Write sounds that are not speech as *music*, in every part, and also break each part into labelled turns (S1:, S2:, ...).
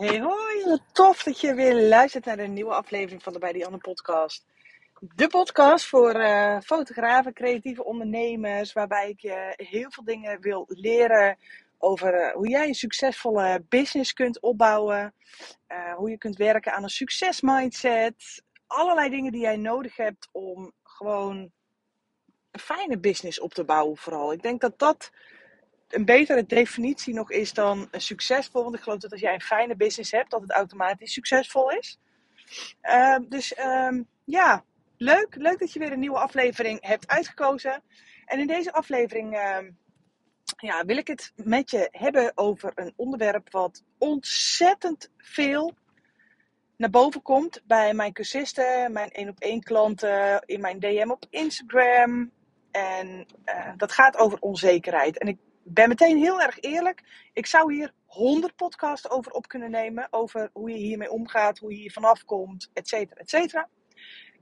S1: Hey hoi, tof dat je weer luistert naar een nieuwe aflevering van de Bij die Anne podcast. De podcast voor uh, fotografen, creatieve ondernemers, waarbij ik je heel veel dingen wil leren over uh, hoe jij een succesvolle business kunt opbouwen, uh, hoe je kunt werken aan een succesmindset, allerlei dingen die jij nodig hebt om gewoon een fijne business op te bouwen vooral. Ik denk dat dat een betere definitie nog is dan succesvol. Want ik geloof dat als jij een fijne business hebt, dat het automatisch succesvol is. Uh, dus um, ja, leuk. Leuk dat je weer een nieuwe aflevering hebt uitgekozen. En in deze aflevering uh, ja, wil ik het met je hebben over een onderwerp wat ontzettend veel naar boven komt bij mijn cursisten, mijn één op één klanten, in mijn DM op Instagram. En uh, dat gaat over onzekerheid. En ik ben meteen heel erg eerlijk. Ik zou hier 100 podcasts over op kunnen nemen. Over hoe je hiermee omgaat, hoe je hier vanaf komt, et cetera, et cetera.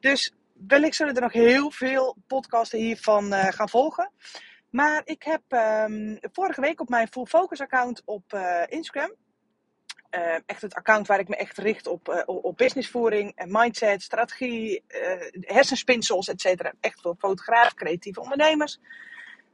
S1: Dus wellicht zullen er nog heel veel podcasten hiervan uh, gaan volgen. Maar ik heb um, vorige week op mijn Full Focus account op uh, Instagram. Uh, echt het account waar ik me echt richt op, op businessvoering en mindset, strategie, hersenspinsels, et cetera. Echt voor fotografen, creatieve ondernemers.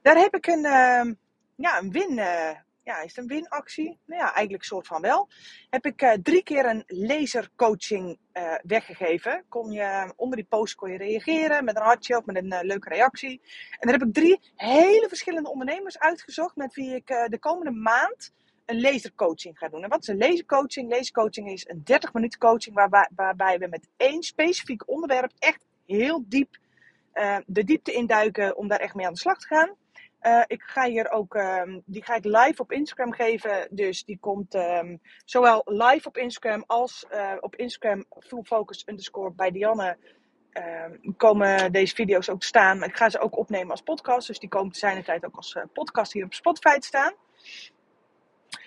S1: Daar heb ik een ehm, ja, een win. Uh, ja, is een winactie? Nou ja, eigenlijk soort van wel. Heb ik uh, drie keer een lasercoaching uh, weggegeven. Kon je, onder die post kon je reageren met een hartje of met een leuke reactie. En daar heb ik drie hele verschillende ondernemers uitgezocht met wie ik de komende maand een lasercoaching ga doen. En wat is een lasercoaching? Lasercoaching is een 30 minuten coaching waarbij we met één specifiek onderwerp echt heel diep de diepte induiken om daar echt mee aan de slag te gaan. Uh, ik ga hier ook, um, die ga ik live op Instagram geven. Dus die komt um, zowel live op Instagram als uh, op Instagram full focus underscore bij Dianne. Um, komen deze video's ook staan. Ik ga ze ook opnemen als podcast. Dus die komen te zijn tijd ook als uh, podcast hier op Spotify staan.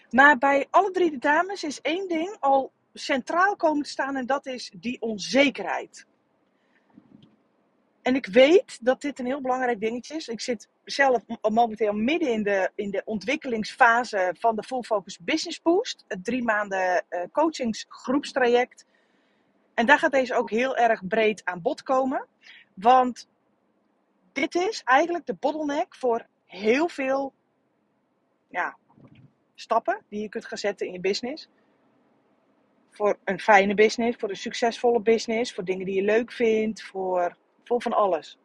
S1: Maar bij alle drie de dames is één ding al centraal komen te staan. En dat is die onzekerheid. En ik weet dat dit een heel belangrijk dingetje is. Ik zit zelf momenteel midden in de, in de ontwikkelingsfase van de Full Focus Business Boost. Het drie maanden uh, coachingsgroepstraject. En daar gaat deze ook heel erg breed aan bod komen. Want dit is eigenlijk de bottleneck voor heel veel ja, stappen die je kunt gaan zetten in je business. Voor een fijne business, voor een succesvolle business, voor dingen die je leuk vindt, voor vol van alles.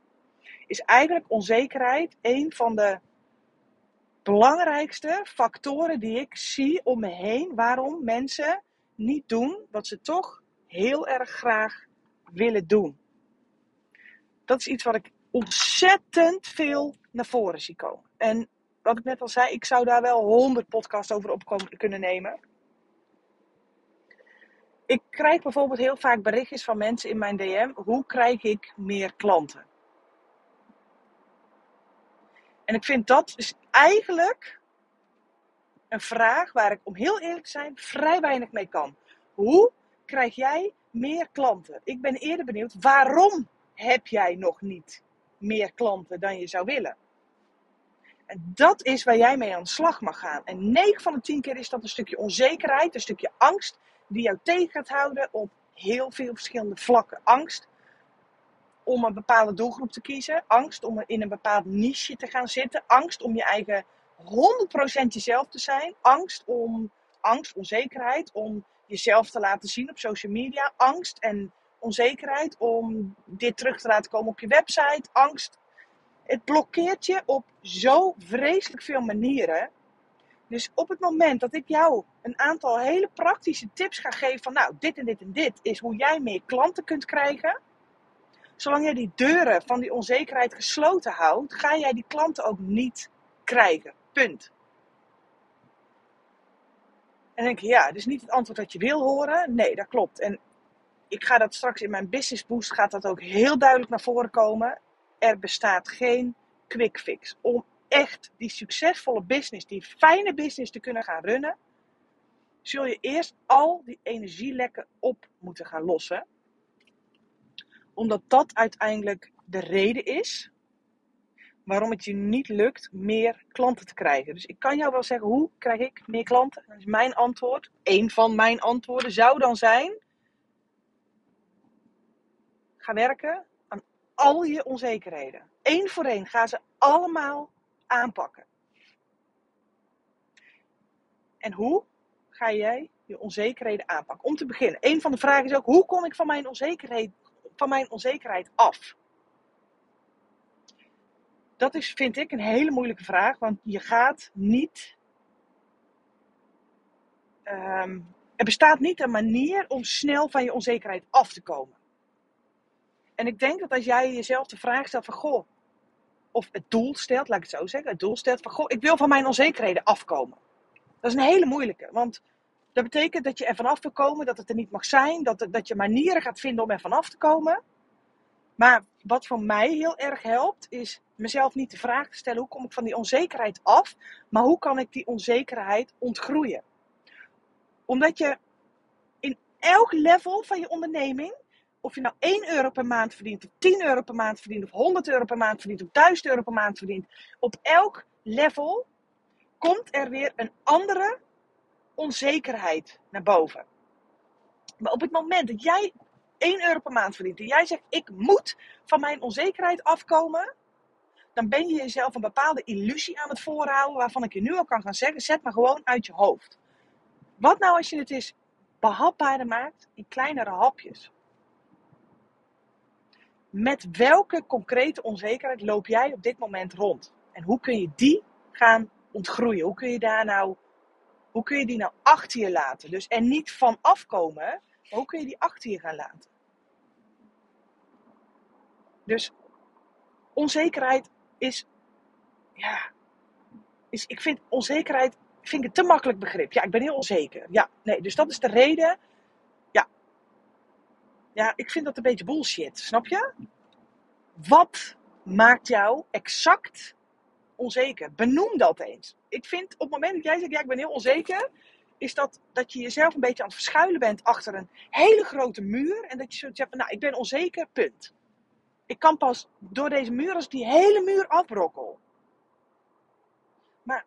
S1: Is eigenlijk onzekerheid een van de belangrijkste factoren die ik zie om me heen waarom mensen niet doen wat ze toch heel erg graag willen doen. Dat is iets wat ik ontzettend veel naar voren zie komen. En wat ik net al zei, ik zou daar wel honderd podcasts over op kunnen nemen ik krijg bijvoorbeeld heel vaak berichtjes van mensen in mijn DM. Hoe krijg ik meer klanten? En ik vind dat dus eigenlijk een vraag waar ik, om heel eerlijk te zijn, vrij weinig mee kan. Hoe krijg jij meer klanten? Ik ben eerder benieuwd, waarom heb jij nog niet meer klanten dan je zou willen? En dat is waar jij mee aan de slag mag gaan. En 9 van de 10 keer is dat een stukje onzekerheid, een stukje angst die jou tegen gaat houden op heel veel verschillende vlakken. Angst om een bepaalde doelgroep te kiezen. Angst om in een bepaald niche te gaan zitten. Angst om je eigen 100% jezelf te zijn. Angst om angst, onzekerheid om jezelf te laten zien op social media. Angst en onzekerheid om dit terug te laten komen op je website. Angst. Het blokkeert je op zo vreselijk veel manieren. Dus op het moment dat ik jou een aantal hele praktische tips ga geven van nou, dit en dit en dit is hoe jij meer klanten kunt krijgen. Zolang jij die deuren van die onzekerheid gesloten houdt, ga jij die klanten ook niet krijgen. Punt. En denk je, ja, dit is niet het antwoord dat je wil horen. Nee, dat klopt. En ik ga dat straks in mijn business boost gaat dat ook heel duidelijk naar voren komen. Er bestaat geen quick fix om echt die succesvolle business, die fijne business te kunnen gaan runnen, zul je eerst al die energielekken op moeten gaan lossen. Omdat dat uiteindelijk de reden is waarom het je niet lukt meer klanten te krijgen. Dus ik kan jou wel zeggen, hoe krijg ik meer klanten? Dat is mijn antwoord. Een van mijn antwoorden zou dan zijn: ga werken aan al je onzekerheden. Eén voor één ga ze allemaal aanpakken. En hoe ga jij je onzekerheden aanpakken? Om te beginnen, een van de vragen is ook: hoe kom ik van mijn onzekerheid, van mijn onzekerheid af? Dat is, vind ik, een hele moeilijke vraag, want je gaat niet. Ehm, er bestaat niet een manier om snel van je onzekerheid af te komen. En ik denk dat als jij jezelf de vraag stelt van goh, of het doel stelt, laat ik het zo zeggen, het doel stelt van goh, ik wil van mijn onzekerheden afkomen. Dat is een hele moeilijke, want dat betekent dat je er vanaf wil komen, dat het er niet mag zijn, dat, dat je manieren gaat vinden om er vanaf te komen. Maar wat voor mij heel erg helpt, is mezelf niet de vraag te stellen: hoe kom ik van die onzekerheid af, maar hoe kan ik die onzekerheid ontgroeien? Omdat je in elk level van je onderneming, of je nou 1 euro per maand verdient, of 10 euro per maand verdient, of 100 euro per maand verdient, of 1000 euro per maand verdient, op elk level komt er weer een andere onzekerheid naar boven. Maar op het moment dat jij 1 euro per maand verdient en jij zegt: Ik moet van mijn onzekerheid afkomen, dan ben je jezelf een bepaalde illusie aan het voorhouden, waarvan ik je nu al kan gaan zeggen: zet maar gewoon uit je hoofd. Wat nou als je het eens behapbaarder maakt in kleinere hapjes? Met welke concrete onzekerheid loop jij op dit moment rond? En hoe kun je die gaan ontgroeien? Hoe kun je daar nou, hoe kun je die nou achter je laten? Dus er niet van afkomen, maar hoe kun je die achter je gaan laten? Dus onzekerheid is, ja, is, ik vind onzekerheid vind ik een te makkelijk begrip. Ja, ik ben heel onzeker. Ja, nee, dus dat is de reden. Ja, ik vind dat een beetje bullshit, snap je? Wat maakt jou exact onzeker? Benoem dat eens. Ik vind op het moment dat jij zegt, ja, ik ben heel onzeker, is dat dat je jezelf een beetje aan het verschuilen bent achter een hele grote muur en dat je zoiets hebt nou, ik ben onzeker, punt. Ik kan pas door deze muur als ik die hele muur afbrokkel. Maar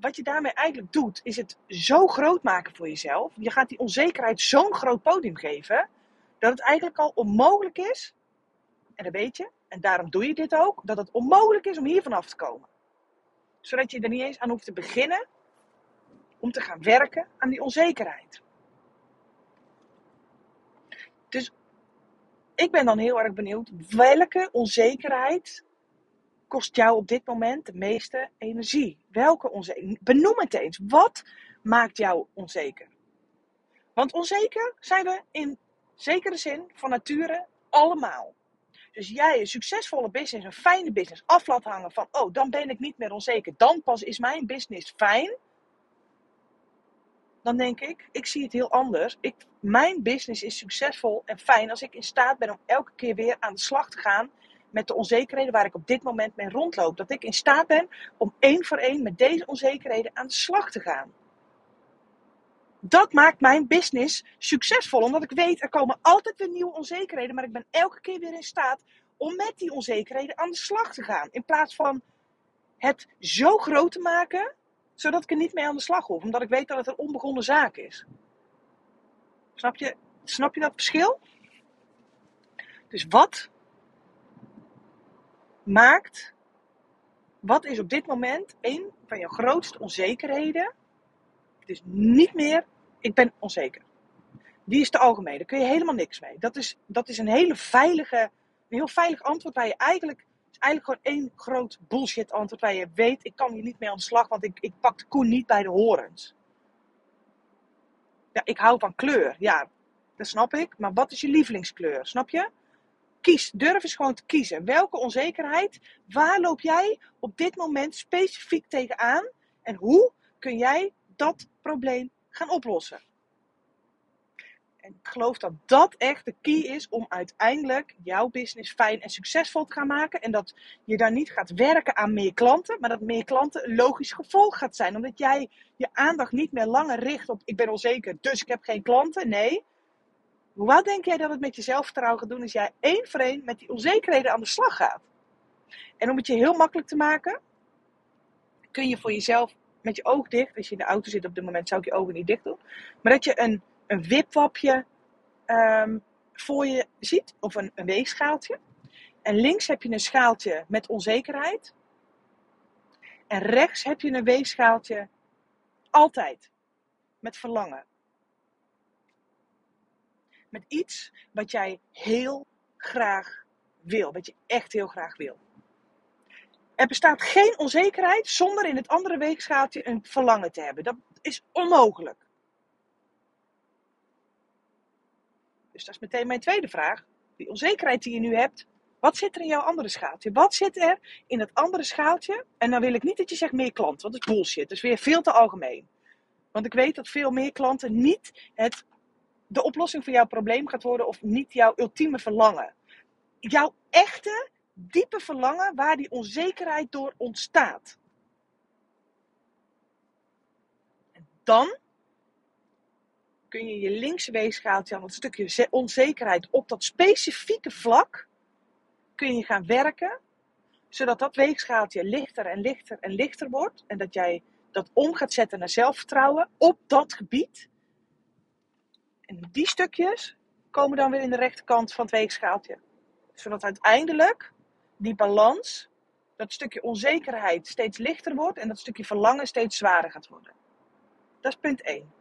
S1: wat je daarmee eigenlijk doet, is het zo groot maken voor jezelf. Je gaat die onzekerheid zo'n groot podium geven, dat het eigenlijk al onmogelijk is. En dat weet je, en daarom doe je dit ook, dat het onmogelijk is om hier vanaf te komen. Zodat je er niet eens aan hoeft te beginnen om te gaan werken aan die onzekerheid. Dus ik ben dan heel erg benieuwd, welke onzekerheid kost jou op dit moment de meeste energie? Welke onzekerheid? Benoem het eens. Wat maakt jou onzeker? Want onzeker zijn we in zekere zin van nature allemaal. Dus jij een succesvolle business, een fijne business, af laat hangen van, oh, dan ben ik niet meer onzeker. Dan pas is mijn business fijn dan denk ik, ik zie het heel anders. Ik, mijn business is succesvol en fijn als ik in staat ben om elke keer weer aan de slag te gaan met de onzekerheden waar ik op dit moment mee rondloop. Dat ik in staat ben om één voor één met deze onzekerheden aan de slag te gaan. Dat maakt mijn business succesvol, omdat ik weet er komen altijd weer nieuwe onzekerheden, maar ik ben elke keer weer in staat om met die onzekerheden aan de slag te gaan. In plaats van het zo groot te maken zodat ik er niet mee aan de slag hoef, omdat ik weet dat het een onbegonnen zaak is. Snap je, snap je dat verschil? Dus wat maakt, wat is op dit moment een van je grootste onzekerheden? Het is niet meer, ik ben onzeker. Die is te algemeen, daar kun je helemaal niks mee. Dat is, dat is een hele veilige, een heel veilig antwoord waar je eigenlijk eigenlijk gewoon één groot bullshit antwoord waar je weet, ik kan hier niet mee aan de slag, want ik, ik pak de koe niet bij de horens. Ja, ik hou van kleur. Ja, dat snap ik. Maar wat is je lievelingskleur? Snap je? Kies. Durf eens gewoon te kiezen. Welke onzekerheid, waar loop jij op dit moment specifiek tegenaan? En hoe kun jij dat probleem gaan oplossen? En ik geloof dat dat echt de key is om uiteindelijk jouw business fijn en succesvol te gaan maken. En dat je daar niet gaat werken aan meer klanten, maar dat meer klanten een logisch gevolg gaat zijn. Omdat jij je aandacht niet meer langer richt op ik ben onzeker, dus ik heb geen klanten. Nee. Wat denk jij dat het met je zelfvertrouwen gaat doen als jij één voor één met die onzekerheden aan de slag gaat? En om het je heel makkelijk te maken, kun je voor jezelf met je oog dicht, als je in de auto zit op dit moment, zou ik je ogen niet dicht doen, maar dat je een, een wipwapje ehm, voor je ziet, of een, een weegschaaltje. En links heb je een schaaltje met onzekerheid. En rechts heb je een weegschaaltje altijd met verlangen. Met iets wat jij heel graag wil, wat je echt heel graag wil. Er bestaat geen onzekerheid zonder in het andere weegschaaltje een verlangen te hebben. Dat is onmogelijk. Dus dat is meteen mijn tweede vraag. Die onzekerheid die je nu hebt, wat zit er in jouw andere schaaltje? Wat zit er in het andere schaaltje? En dan wil ik niet dat je zegt meer klanten, want dat is bullshit. Dat is weer veel te algemeen. Want ik weet dat veel meer klanten niet het, de oplossing voor jouw probleem gaat worden of niet jouw ultieme verlangen. Jouw echte, diepe verlangen waar die onzekerheid door ontstaat. Dan kun je je linkse weegschaaltje aan het stukje onzekerheid op dat specifieke vlak kun je gaan werken, zodat dat weegschaaltje lichter en lichter en lichter wordt en dat jij dat om gaat zetten naar zelfvertrouwen op dat gebied. En die stukjes komen dan weer in de rechterkant van het weegschaaltje. Zodat uiteindelijk die balans, dat stukje onzekerheid steeds lichter wordt en dat stukje verlangen steeds zwaarder gaat worden. Dat is punt 1.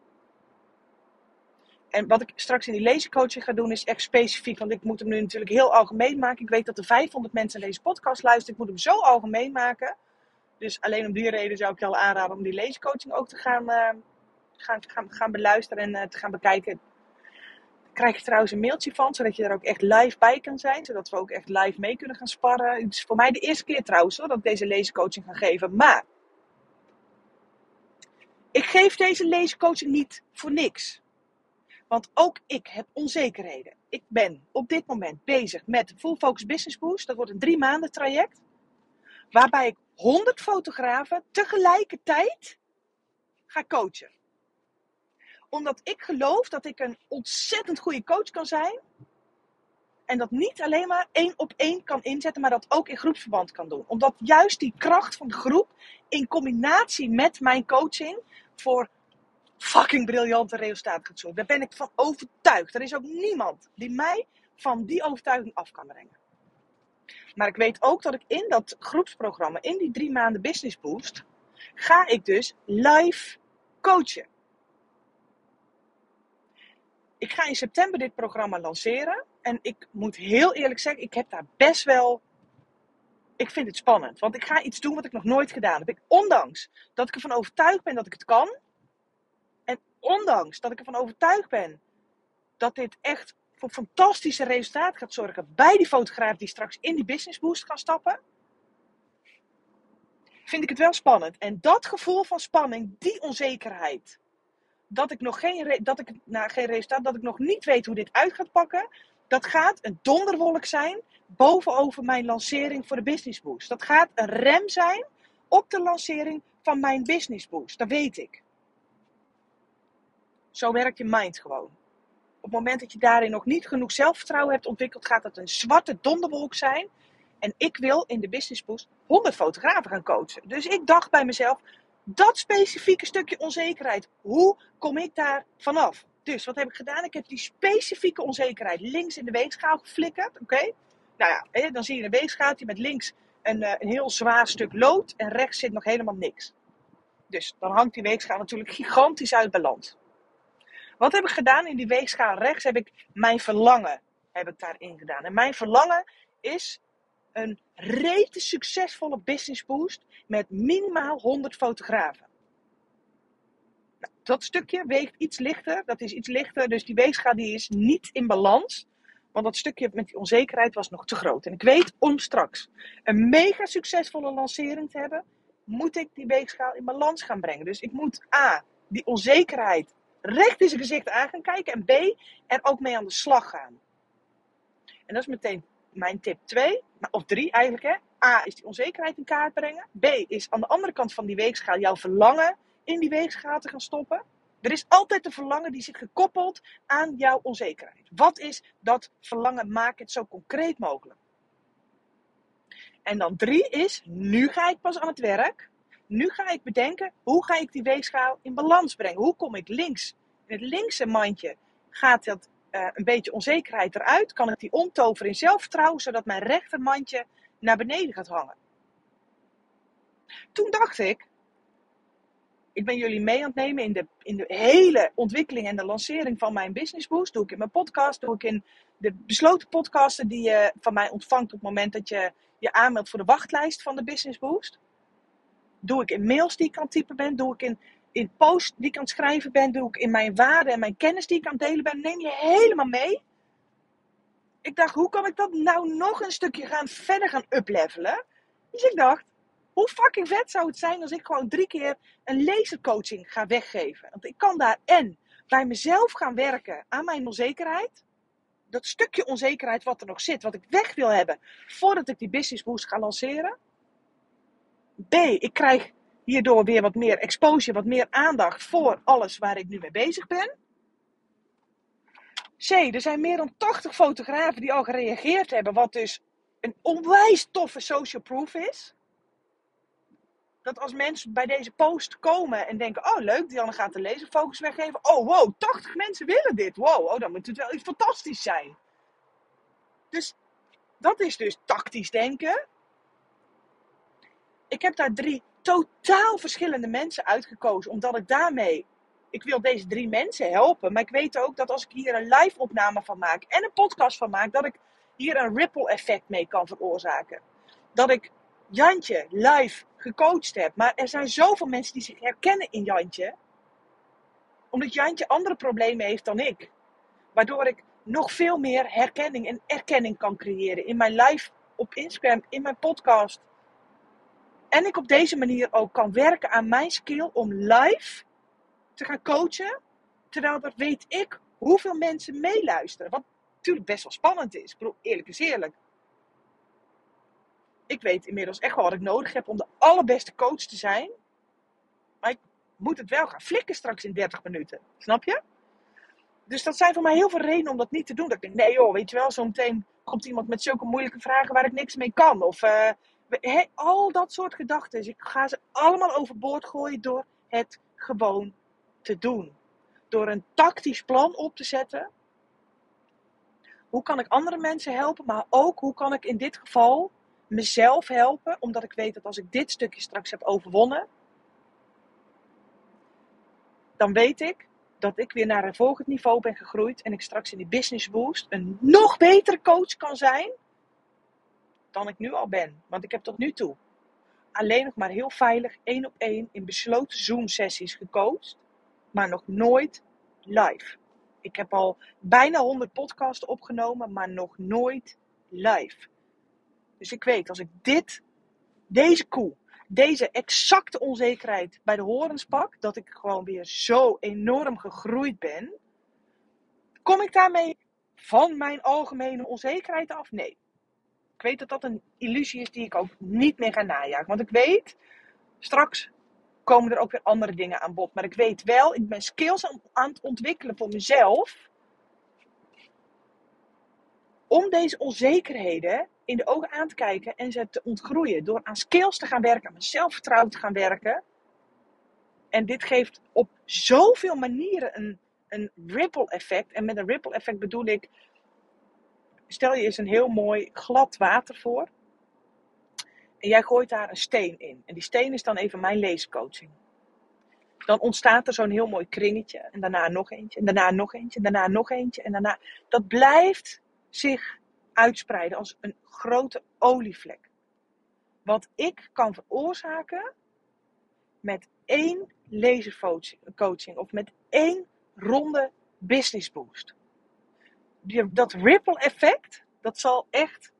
S1: En wat ik straks in die lezencoaching ga doen is echt specifiek, want ik moet hem nu natuurlijk heel algemeen maken. Ik weet dat er 500 mensen deze podcast luisteren. Ik moet hem zo algemeen maken dus alleen om die reden zou ik je al aanraden om die leescoaching ook te gaan, uh, gaan, gaan, gaan beluisteren en uh, te gaan bekijken. Krijg je trouwens een mailtje van, zodat je er ook echt live bij kan zijn. Zodat we ook echt live mee kunnen gaan sparren. Het is voor mij de eerste keer trouwens hoor, dat ik deze leescoaching ga geven. Maar ik geef deze leescoaching niet voor niks. Want ook ik heb onzekerheden. Ik ben op dit moment bezig met Full Focus Business Boost. Dat wordt een drie maanden traject. Waarbij ik 100 fotografen tegelijkertijd ga coachen. Omdat ik geloof dat ik een ontzettend goede coach kan zijn. En dat niet alleen maar één op één kan inzetten, maar dat ook in groepsverband kan doen. Omdat juist die kracht van de groep in combinatie met mijn coaching voor fucking briljante resultaten gaat zorgen. Daar ben ik van overtuigd. Er is ook niemand die mij van die overtuiging af kan brengen. Maar ik weet ook dat ik in dat groepsprogramma, in die drie maanden Business Boost, ga ik dus live coachen. Ik ga in september dit programma lanceren. En ik moet heel eerlijk zeggen, ik heb daar best wel. Ik vind het spannend. Want ik ga iets doen wat ik nog nooit gedaan heb. Ik, ondanks dat ik ervan overtuigd ben dat ik het kan. En ondanks dat ik ervan overtuigd ben dat dit echt voor fantastische resultaten gaat zorgen bij die fotograaf die straks in die business boost kan stappen, vind ik het wel spannend. En dat gevoel van spanning, die onzekerheid, dat ik nog geen, dat ik, nou, geen resultaat, dat ik nog niet weet hoe dit uit gaat pakken, dat gaat een donderwolk zijn bovenover mijn lancering voor de business boost. Dat gaat een rem zijn op de lancering van mijn business boost. Dat weet ik. Zo werkt je mind gewoon op het moment dat je daarin nog niet genoeg zelfvertrouwen hebt ontwikkeld, gaat dat een zwarte donderwolk zijn. En ik wil in de Business Boost 100 fotografen gaan coachen. Dus ik dacht bij mezelf, dat specifieke stukje onzekerheid, hoe kom ik daar vanaf? Dus wat heb ik gedaan? Ik heb die specifieke onzekerheid links in de weegschaal geflikkerd. Oké? Nou ja, dan zie je een weegschaaltje met links een, eh, een heel zwaar stuk lood en rechts zit nog helemaal niks. Dus dan hangt die weegschaal natuurlijk gigantisch uit balans. Wat heb ik gedaan in die weegschaal rechts? Heb ik mijn verlangen heb ik daarin gedaan. En mijn verlangen is een rete succesvolle business boost met minimaal 100 fotografen. Nou, dat stukje weegt iets lichter. Dat is iets lichter. Dus die weegschaal die is niet in balans. Want dat stukje met die onzekerheid was nog te groot. En ik weet om straks een mega succesvolle lancering te hebben, moet ik die weegschaal in balans gaan brengen. Dus ik moet A, die onzekerheid recht in zijn gezicht aan gaan kijken. En B, er ook mee aan de slag gaan. En dat is meteen mijn tip 2, of 3 eigenlijk. Hè. A is die onzekerheid in kaart brengen. B is aan de andere kant van die weegschaal jouw verlangen in die weegschaal te gaan stoppen. Er is altijd een verlangen die zit gekoppeld aan jouw onzekerheid. Wat is dat verlangen? Maak het zo concreet mogelijk. En dan drie is, nu ga ik pas aan het werk. Nu ga ik bedenken, hoe ga ik die weegschaal in balans brengen? Hoe kom ik links? In het linkse mandje gaat dat uh, een beetje onzekerheid eruit. Kan ik die omtoveren in zelfvertrouwen, zodat mijn rechtermandje naar beneden gaat hangen. Toen dacht ik, ik ben jullie mee aan het nemen in de, in de hele ontwikkeling en de lancering van mijn Business Boost. Doe ik in mijn podcast, doe ik in de besloten podcasten die je van mij ontvangt op het moment dat je je aanmeldt voor de wachtlijst van de Business Boost. Doe ik in mails die ik aan het typen ben, doe ik in, in posts die ik aan het schrijven ben, doe ik in mijn waarden en mijn kennis die ik aan het delen ben. Neem je helemaal mee. Ik dacht, hoe kan ik dat nou nog een stukje gaan, verder gaan uplevelen? Dus ik dacht, hoe fucking vet zou het zijn als ik gewoon drie keer een lasercoaching ga weggeven? Want ik kan daar en bij mezelf gaan werken aan mijn onzekerheid. Dat stukje onzekerheid wat er nog zit, wat ik weg wil hebben voordat ik die business boost ga lanceren. B, ik krijg hierdoor weer wat meer exposure, wat meer aandacht voor alles waar ik nu mee bezig ben. C, er zijn meer dan 80 fotografen die al gereageerd hebben, wat dus een onwijs toffe social proof is dat als mensen bij deze post komen en denken: Oh, leuk, Dianne gaat de laserfocus weggeven. Oh, wow, 80 mensen willen dit. Wow, oh, dan moet het wel iets fantastisch zijn. Dus dat is dus tactisch denken. Ik heb daar drie totaal verschillende mensen uitgekozen, omdat ik daarmee. Ik wil deze drie mensen helpen, maar ik weet ook dat als ik hier een live opname van maak en een podcast van maak, dat ik hier een ripple effect mee kan veroorzaken. Dat ik Jantje live gecoacht heb. Maar er zijn zoveel mensen die zich herkennen in Jantje. Omdat Jantje andere problemen heeft dan ik. Waardoor ik nog veel meer herkenning en erkenning kan creëren. In mijn live op Instagram, in mijn podcast. En ik op deze manier ook kan werken aan mijn skill om live te gaan coachen. Terwijl dat weet ik hoeveel mensen meeluisteren. Wat natuurlijk best wel spannend is. Ik bedoel, eerlijk is eerlijk ik weet inmiddels echt wel wat ik nodig heb om de allerbeste coach te zijn. Maar ik moet het wel gaan flikken straks in 30 minuten. Snap je? Dus dat zijn voor mij heel veel redenen om dat niet te doen. Dat ik denk, nee joh, weet je wel, zo meteen komt iemand met zulke moeilijke vragen waar ik niks mee kan. Of uh, al dat soort gedachten. Dus ik ga ze allemaal overboord gooien door het gewoon te doen. Door een tactisch plan op te zetten. Hoe kan ik andere mensen helpen, maar ook hoe kan ik in dit geval mezelf helpen, omdat ik weet dat als ik dit stukje straks heb overwonnen, dan weet ik dat ik weer naar een volgend niveau ben gegroeid en ik straks in die business boost een nog betere coach kan zijn dan ik nu al ben. Want ik heb tot nu toe alleen nog maar heel veilig één op één in besloten Zoom sessies gecoacht, maar nog nooit live. Ik heb al bijna 100 podcasts opgenomen, maar nog nooit live. Dus ik weet, als ik dit, deze koe, deze exacte onzekerheid bij de horens pak, dat ik gewoon weer zo enorm gegroeid ben, kom ik daarmee van mijn algemene onzekerheid af? Nee. Ik weet dat dat een illusie is die ik ook niet meer ga najagen. Want ik weet, straks komen er ook weer andere dingen aan bod. Maar ik weet wel, ik ben skills aan het ontwikkelen voor mezelf om deze onzekerheden in de ogen aan te kijken en ze te ontgroeien. Door aan skills te gaan werken, aan mijn zelfvertrouwen te gaan werken. En dit geeft op zoveel manieren een, een ripple effect. En met een ripple effect bedoel ik, stel je eens een heel mooi glad water voor. En jij gooit daar een steen in. En die steen is dan even mijn leescoaching. Dan ontstaat er zo'n heel mooi kringetje. En daarna nog eentje. En daarna nog eentje. En daarna nog eentje. En daarna. Dat blijft zich uitspreiden als een grote olievlek. Wat ik kan veroorzaken met één lasercoaching of met één ronde business boost. Dat ripple effect, dat zal echt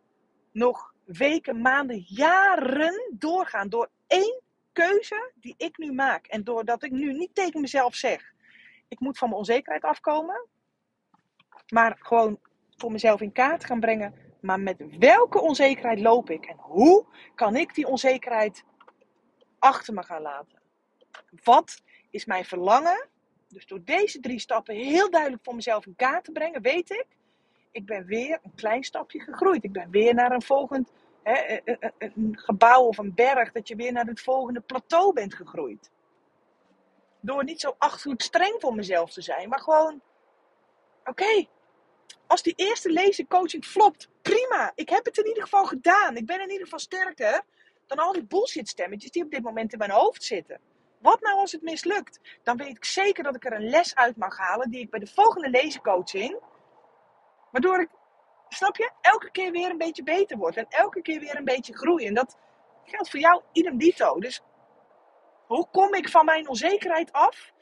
S1: nog weken, maanden, jaren doorgaan. Door één keuze die ik nu maak. En doordat ik nu niet tegen mezelf zeg: ik moet van mijn onzekerheid afkomen. Maar gewoon voor mezelf in kaart gaan brengen. Maar met welke onzekerheid loop ik? En hoe kan ik die onzekerheid achter me gaan laten? Wat is mijn verlangen? Dus door deze drie stappen heel duidelijk voor mezelf in kaart te brengen, weet ik, ik ben weer een klein stapje gegroeid. Ik ben weer naar een volgend hè, een gebouw of een berg, dat je weer naar het volgende plateau bent gegroeid. Door niet zo achterlijk streng voor mezelf te zijn, maar gewoon, oké, als die eerste lezingcoaching flopt, prima. Ik heb het in ieder geval gedaan. Ik ben in ieder geval sterker dan al die bullshit stemmetjes die op dit moment in mijn hoofd zitten. Wat nou als het mislukt? Dan weet ik zeker dat ik er een les uit mag halen die ik bij de volgende lezencoaching, waardoor ik, snap je, elke keer weer een beetje beter word en elke keer weer een beetje groei. En dat geldt voor jou idem dito. Dus hoe kom ik van mijn onzekerheid af?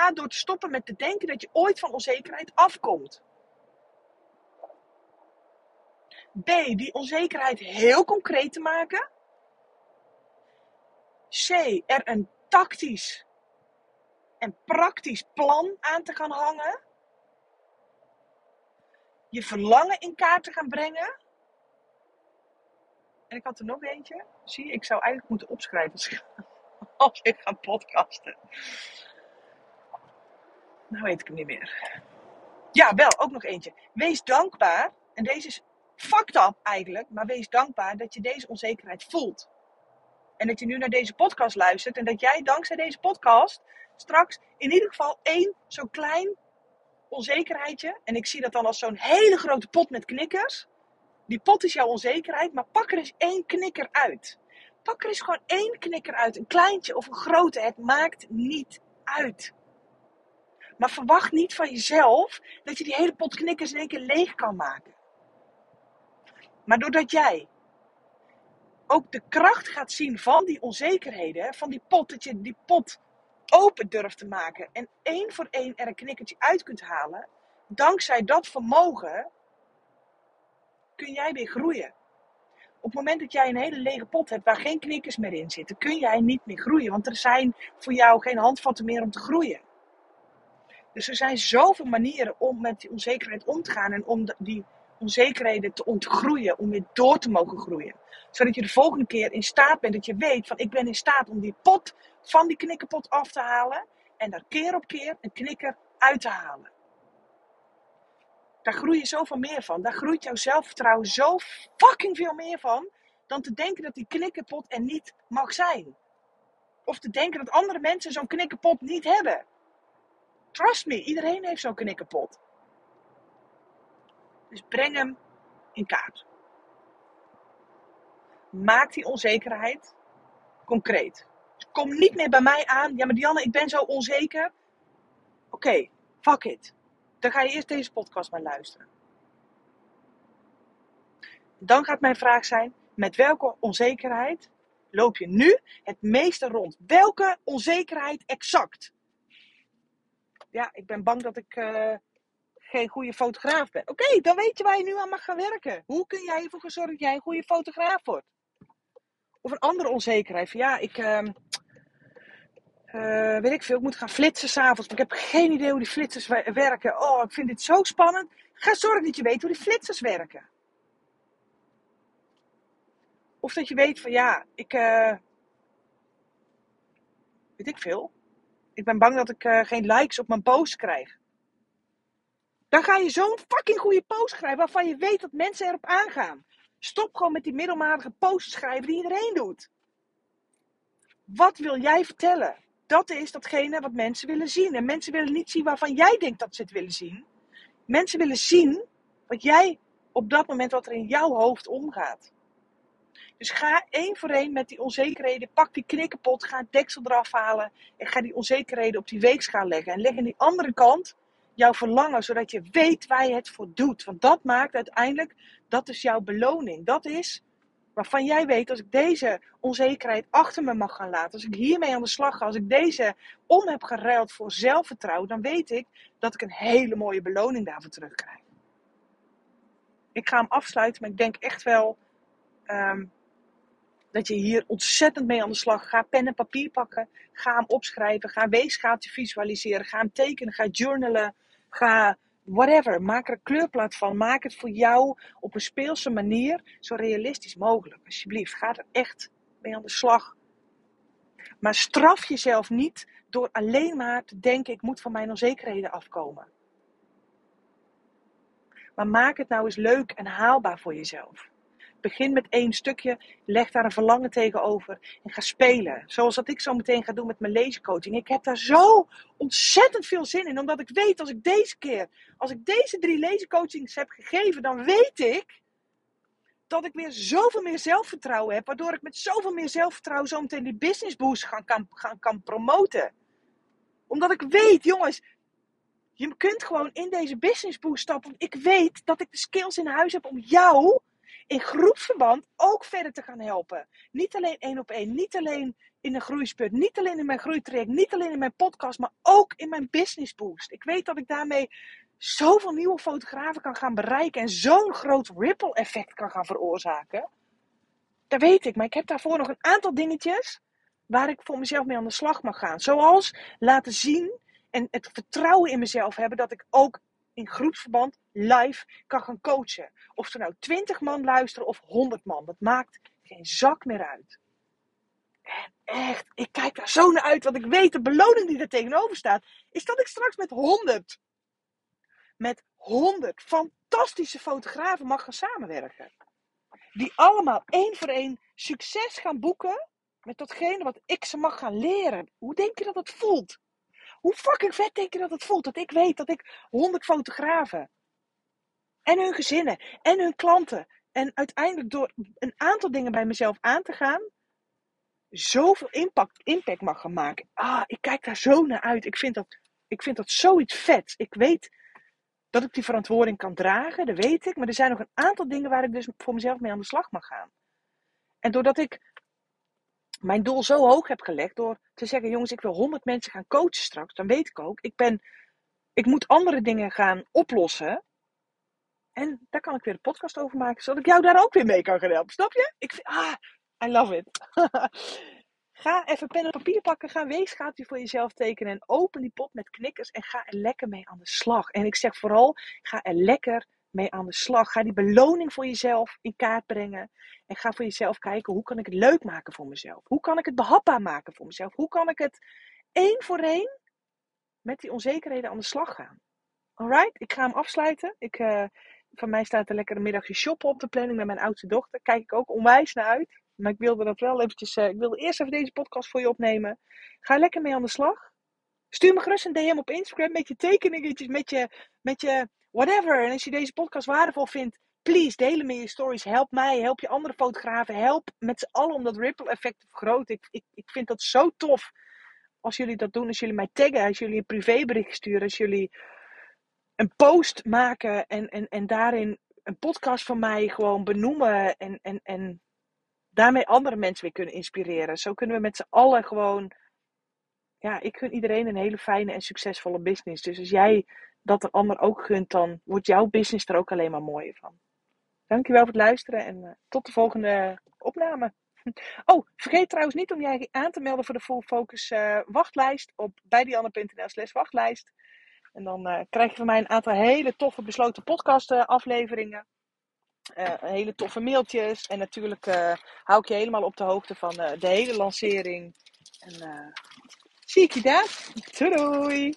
S1: A, door te stoppen met te denken dat je ooit van onzekerheid afkomt. B, die onzekerheid heel concreet te maken. C, er een tactisch en praktisch plan aan te gaan hangen. Je verlangen in kaart te gaan brengen. En ik had er nog eentje. Zie, ik zou eigenlijk moeten opschrijven *laughs* als ik ga podcasten. Nou weet ik hem niet meer. Ja, wel, ook nog eentje. Wees dankbaar. En deze is fucked up eigenlijk. Maar wees dankbaar dat je deze onzekerheid voelt. En dat je nu naar deze podcast luistert. En dat jij dankzij deze podcast straks in ieder geval één zo'n klein onzekerheidje. En ik zie dat dan als zo'n hele grote pot met knikkers. Die pot is jouw onzekerheid. Maar pak er eens één knikker uit. Pak er eens gewoon één knikker uit. Een kleintje of een grote. Het maakt niet uit. Maar verwacht niet van jezelf dat je die hele pot knikkers in één keer leeg kan maken. Maar doordat jij ook de kracht gaat zien van die onzekerheden, van die pot, dat je die pot open durft te maken en één voor één er een knikkertje uit kunt halen, dankzij dat vermogen kun jij weer groeien. Op het moment dat jij een hele lege pot hebt waar geen knikkers meer in zitten, kun jij niet meer groeien, want er zijn voor jou geen handvatten meer om te groeien. Dus er zijn zoveel manieren om met die onzekerheid om te gaan en om die onzekerheden te ontgroeien, om weer door te mogen groeien. Zodat je de volgende keer in staat bent, dat je weet van ik ben in staat om die pot van die knikkerpot af te halen en daar keer op keer een knikker uit te halen. Daar groei je zoveel meer van. Daar groeit jouw zelfvertrouwen zo fucking veel meer van dan te denken dat die knikkerpot er niet mag zijn. Of te denken dat andere mensen zo'n knikkerpot niet hebben. Trust me, iedereen heeft zo'n knikkerpot. Dus breng hem in kaart. Maak die onzekerheid concreet. Dus kom niet meer bij mij aan. Ja, maar Dianne, ik ben zo onzeker. Oké, fuck it. Dan ga je eerst deze podcast maar luisteren. Dan gaat mijn vraag zijn: met welke onzekerheid loop je nu het meeste rond? Welke onzekerheid exact? Ja, ik ben bang dat ik uh, geen goede fotograaf ben. Oké, dan weet je waar je nu aan mag gaan werken. Hoe kun jij ervoor zorgen dat jij een goede fotograaf wordt? Of een andere onzekerheid. Van ja, ik. Uh, uh, weet ik veel, ik moet gaan flitsen s'avonds. Maar ik heb geen idee hoe die flitsers werken. Oh, ik vind dit zo spannend. Ga zorgen dat je weet hoe die flitsers werken. Of dat je weet van ja, ik. Uh, weet ik veel. Ik ben bang dat ik uh, geen likes op mijn post krijg. Dan ga je zo'n fucking goede post schrijven waarvan je weet dat mensen erop aangaan. Stop gewoon met die middelmatige posts schrijven die iedereen doet. Wat wil jij vertellen? Dat is datgene wat mensen willen zien. En mensen willen niet zien waarvan jij denkt dat ze het willen zien. Mensen willen zien wat jij op dat moment wat er in jouw hoofd omgaat. Dus ga één voor één met die onzekerheden. Pak die knikkenpot, ga het deksel eraf halen. En ga die onzekerheden op die weegschaal leggen. En leg aan die andere kant jouw verlangen, zodat je weet waar je het voor doet. Want dat maakt uiteindelijk, dat is jouw beloning. Dat is waarvan jij weet, als ik deze onzekerheid achter me mag gaan laten, als ik hiermee aan de slag ga, als ik deze om heb geruild voor zelfvertrouwen, dan weet ik dat ik een hele mooie beloning daarvoor terugkrijg. Ik ga hem afsluiten, maar ik denk echt wel um, dat je hier ontzettend mee aan de slag gaat. Pen en papier pakken, ga hem opschrijven, ga weegschaaltje visualiseren, ga hem tekenen, ga journalen. Ga whatever, maak er een kleurplaat van. Maak het voor jou op een speelse manier zo realistisch mogelijk. Alsjeblieft, ga er echt mee aan de slag. Maar straf jezelf niet door alleen maar te denken: ik moet van mijn onzekerheden afkomen. Maar maak het nou eens leuk en haalbaar voor jezelf. Begin met één stukje, leg daar een verlangen tegenover en ga spelen. Zoals dat ik zo meteen ga doen met mijn lasercoaching. Ik heb daar zo ontzettend veel zin in, omdat ik weet als ik deze keer, als ik deze drie lasercoachings heb gegeven, dan weet ik dat ik weer zoveel meer zelfvertrouwen heb, waardoor ik met zoveel meer zelfvertrouwen zo meteen die business boost gaan, kan, gaan, kan promoten. Omdat ik weet, jongens, je kunt gewoon in deze business boost stappen. Ik weet dat ik de skills in huis heb om jou in groepsverband ook verder te gaan helpen. Niet alleen één op één, niet alleen in een groeispurt, niet alleen in mijn groeitraject, niet alleen in mijn podcast, maar ook in mijn business boost. Ik weet dat ik daarmee zoveel nieuwe fotografen kan gaan bereiken en zo'n groot ripple effect kan gaan veroorzaken. Dat weet ik, maar ik heb daarvoor nog een aantal dingetjes waar ik voor mezelf mee aan de slag mag gaan. Zoals laten zien en het vertrouwen in mezelf hebben dat ik ook in groepsverband live kan gaan coachen. Of er nou 20 man luisteren of 100 man, dat maakt geen zak meer uit. En echt, ik kijk daar zo naar uit, want ik weet de beloning die er tegenover staat, is dat ik straks met 100, met 100 fantastische fotografen mag gaan samenwerken. Die allemaal één voor één succes gaan boeken met datgene wat ik ze mag gaan leren. Hoe denk je dat het voelt? Hoe fucking vet denk je dat het voelt? Dat ik weet dat ik 100 fotografen en hun gezinnen en hun klanten en uiteindelijk door een aantal dingen bij mezelf aan te gaan, zoveel impact, impact mag gaan maken. Ah, ik kijk daar zo naar uit. Ik vind dat, ik vind dat zoiets vet. Ik weet dat ik die verantwoording kan dragen, dat weet ik. Maar er zijn nog een aantal dingen waar ik dus voor mezelf mee aan de slag mag gaan. En doordat ik mijn doel zo hoog heb gelegd door te zeggen: jongens, ik wil 100 mensen gaan coachen straks. Dan weet ik ook, ik, ben, ik moet andere dingen gaan oplossen. En daar kan ik weer een podcast over maken, zodat ik jou daar ook weer mee kan gaan helpen. Snap je? Ik vind, ah, I love it. *laughs* ga even pen en papier pakken, ga een weegschaaltje voor jezelf tekenen en open die pot met knikkers en ga er lekker mee aan de slag. En ik zeg vooral, ga er lekker mee aan de slag. Ga die beloning voor jezelf in kaart brengen. En ga voor jezelf kijken, hoe kan ik het leuk maken voor mezelf? Hoe kan ik het behapbaar maken voor mezelf? Hoe kan ik het één voor één met die onzekerheden aan de slag gaan? Alright, ik ga hem afsluiten. Ik, uh, van mij staat er lekker een middagje shoppen op de planning met mijn oudste dochter. Kijk ik ook onwijs naar uit. Maar ik wilde dat wel eventjes, uh, ik wilde eerst even deze podcast voor je opnemen. Ga lekker mee aan de slag. Stuur me gerust een DM op Instagram met je tekeningetjes, met je, met je whatever. En als je deze podcast waardevol vindt, please, delen me je stories. Help mij, help je andere fotografen. Help met z'n allen om dat ripple effect te vergroten. Ik, ik, ik vind dat zo tof als jullie dat doen. Als jullie mij taggen, als jullie een privébericht sturen. Als jullie een post maken en, en, en daarin een podcast van mij gewoon benoemen. En, en, en daarmee andere mensen weer kunnen inspireren. Zo kunnen we met z'n allen gewoon... Ja, ik gun iedereen een hele fijne en succesvolle business. Dus als jij dat de ander ook gunt, dan wordt jouw business er ook alleen maar mooier van. Dankjewel voor het luisteren en uh, tot de volgende opname. *laughs* Oh, vergeet trouwens niet om jij aan te melden voor de Full Focus uh, wachtlijst op bijdianne.nl slash wachtlijst. En dan uh, krijg je van mij een aantal hele toffe besloten podcast afleveringen. hele toffe mailtjes. En natuurlijk hou ik je helemaal op de hoogte van de hele lancering. En zie ik je daar. Doei doei!